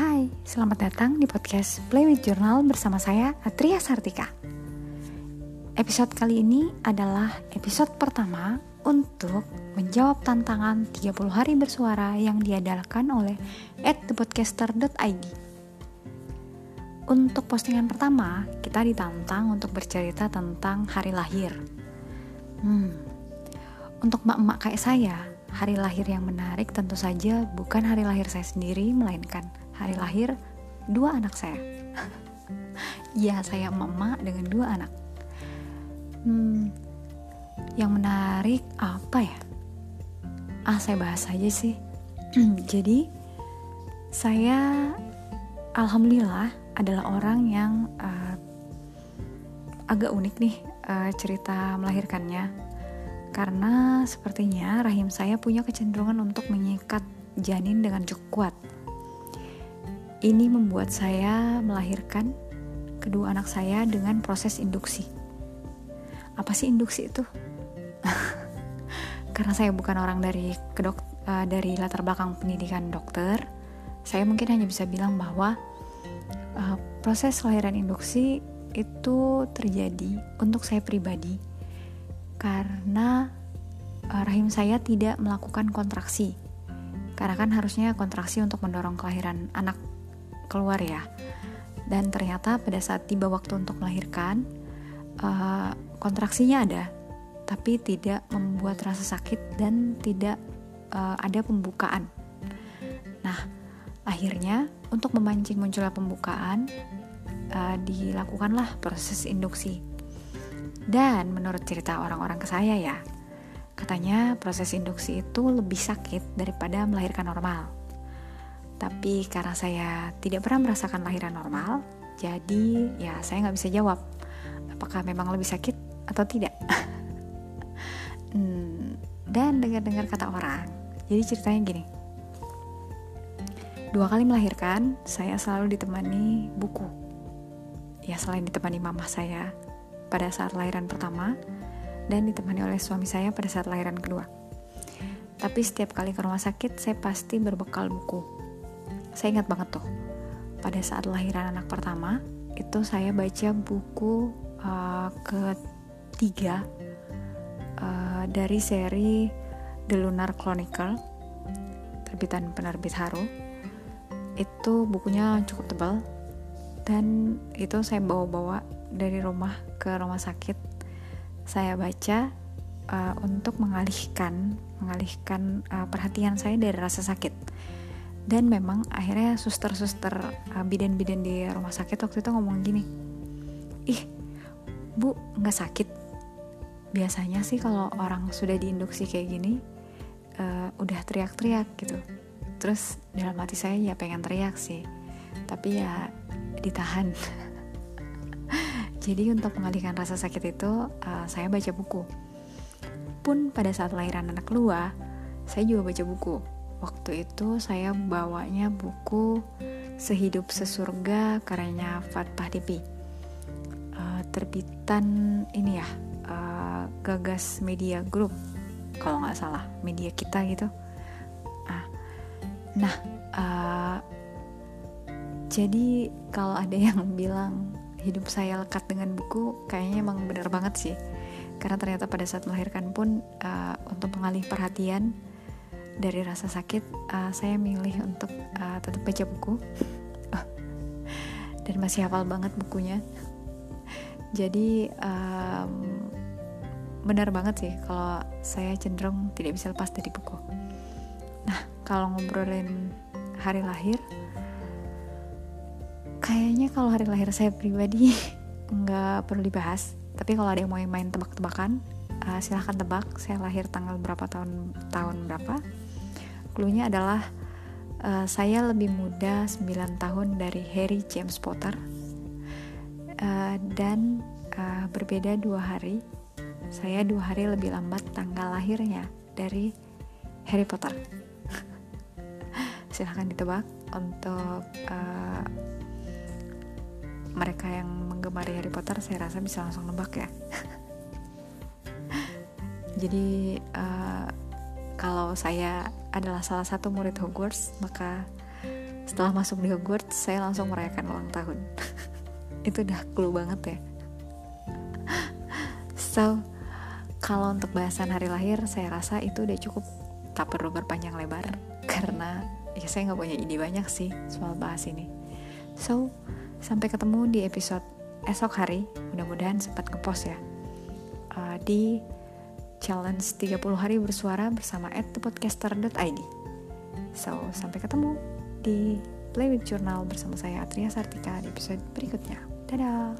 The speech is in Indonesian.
Hai, selamat datang di podcast Play with Journal bersama saya Atria Sartika. Episode kali ini adalah episode pertama untuk menjawab tantangan 30 hari bersuara yang diadakan oleh @thepodcaster.id. Untuk postingan pertama, kita ditantang untuk bercerita tentang hari lahir. Hmm, untuk mak-mak kayak saya, hari lahir yang menarik tentu saja bukan hari lahir saya sendiri, melainkan hari lahir dua anak saya. ya, saya mama dengan dua anak. Hmm, yang menarik apa ya? Ah, saya bahas aja sih. Jadi, saya alhamdulillah adalah orang yang uh, agak unik nih uh, cerita melahirkannya karena sepertinya rahim saya punya kecenderungan untuk menyikat janin dengan cukup kuat. Ini membuat saya melahirkan kedua anak saya dengan proses induksi. Apa sih induksi itu? Karena saya bukan orang dari kedok uh, dari latar belakang pendidikan dokter, saya mungkin hanya bisa bilang bahwa uh, proses kelahiran induksi itu terjadi untuk saya pribadi karena uh, rahim saya tidak melakukan kontraksi. Karena kan harusnya kontraksi untuk mendorong kelahiran anak keluar ya. Dan ternyata pada saat tiba waktu untuk melahirkan, uh, kontraksinya ada, tapi tidak membuat rasa sakit dan tidak uh, ada pembukaan. Nah, akhirnya untuk memancing munculnya pembukaan, uh, dilakukanlah proses induksi dan menurut cerita orang-orang ke saya ya, katanya proses induksi itu lebih sakit daripada melahirkan normal. Tapi karena saya tidak pernah merasakan lahiran normal, jadi ya saya nggak bisa jawab apakah memang lebih sakit atau tidak. hmm, dan dengar-dengar kata orang, jadi ceritanya gini. Dua kali melahirkan, saya selalu ditemani buku. Ya selain ditemani mama saya, pada saat lahiran pertama dan ditemani oleh suami saya pada saat lahiran kedua. Tapi setiap kali ke rumah sakit, saya pasti berbekal buku. Saya ingat banget tuh, pada saat lahiran anak pertama, itu saya baca buku uh, ketiga uh, dari seri The Lunar Chronicle, terbitan penerbit Haru. Itu bukunya cukup tebal, dan itu saya bawa-bawa dari rumah ke rumah sakit saya baca uh, untuk mengalihkan mengalihkan uh, perhatian saya dari rasa sakit dan memang akhirnya suster-suster uh, bidan-bidan di rumah sakit waktu itu ngomong gini ih bu nggak sakit biasanya sih kalau orang sudah diinduksi kayak gini uh, udah teriak-teriak gitu terus dalam hati saya ya pengen teriak sih tapi ya ditahan Jadi untuk mengalihkan rasa sakit itu uh, saya baca buku. Pun pada saat lahiran anak kedua, saya juga baca buku. Waktu itu saya bawanya buku Sehidup Sesurga karyanya Fatpah Depi. Uh, terbitan ini ya, uh, Gagas Media Group kalau nggak salah, media kita gitu. Uh, nah, uh, jadi kalau ada yang bilang hidup saya lekat dengan buku kayaknya emang benar banget sih karena ternyata pada saat melahirkan pun uh, untuk mengalih perhatian dari rasa sakit uh, saya milih untuk uh, tetap baca buku. Dan masih hafal banget bukunya. Jadi um, benar banget sih kalau saya cenderung tidak bisa lepas dari buku. Nah kalau ngobrolin hari lahir kayaknya kalau hari lahir saya pribadi nggak perlu dibahas. Tapi kalau ada yang mau main tebak-tebakan uh, silahkan tebak. Saya lahir tanggal berapa tahun tahun berapa cluenya adalah uh, saya lebih muda 9 tahun dari Harry James Potter. Uh, dan uh, berbeda dua hari saya dua hari lebih lambat tanggal lahirnya dari Harry Potter. Silahkan ditebak untuk uh, mereka yang menggemari Harry Potter saya rasa bisa langsung nebak ya. Jadi uh, kalau saya adalah salah satu murid Hogwarts maka setelah masuk di Hogwarts saya langsung merayakan ulang tahun. Itu udah clue banget ya. So kalau untuk bahasan hari lahir saya rasa itu udah cukup. Tak perlu berpanjang lebar karena ya saya nggak punya ide banyak sih soal bahas ini. So sampai ketemu di episode esok hari. Mudah-mudahan sempat ngepost ya. Uh, di challenge 30 hari bersuara bersama at thepodcaster.id so sampai ketemu di Play with Journal bersama saya Atria Sartika di episode berikutnya. Dadah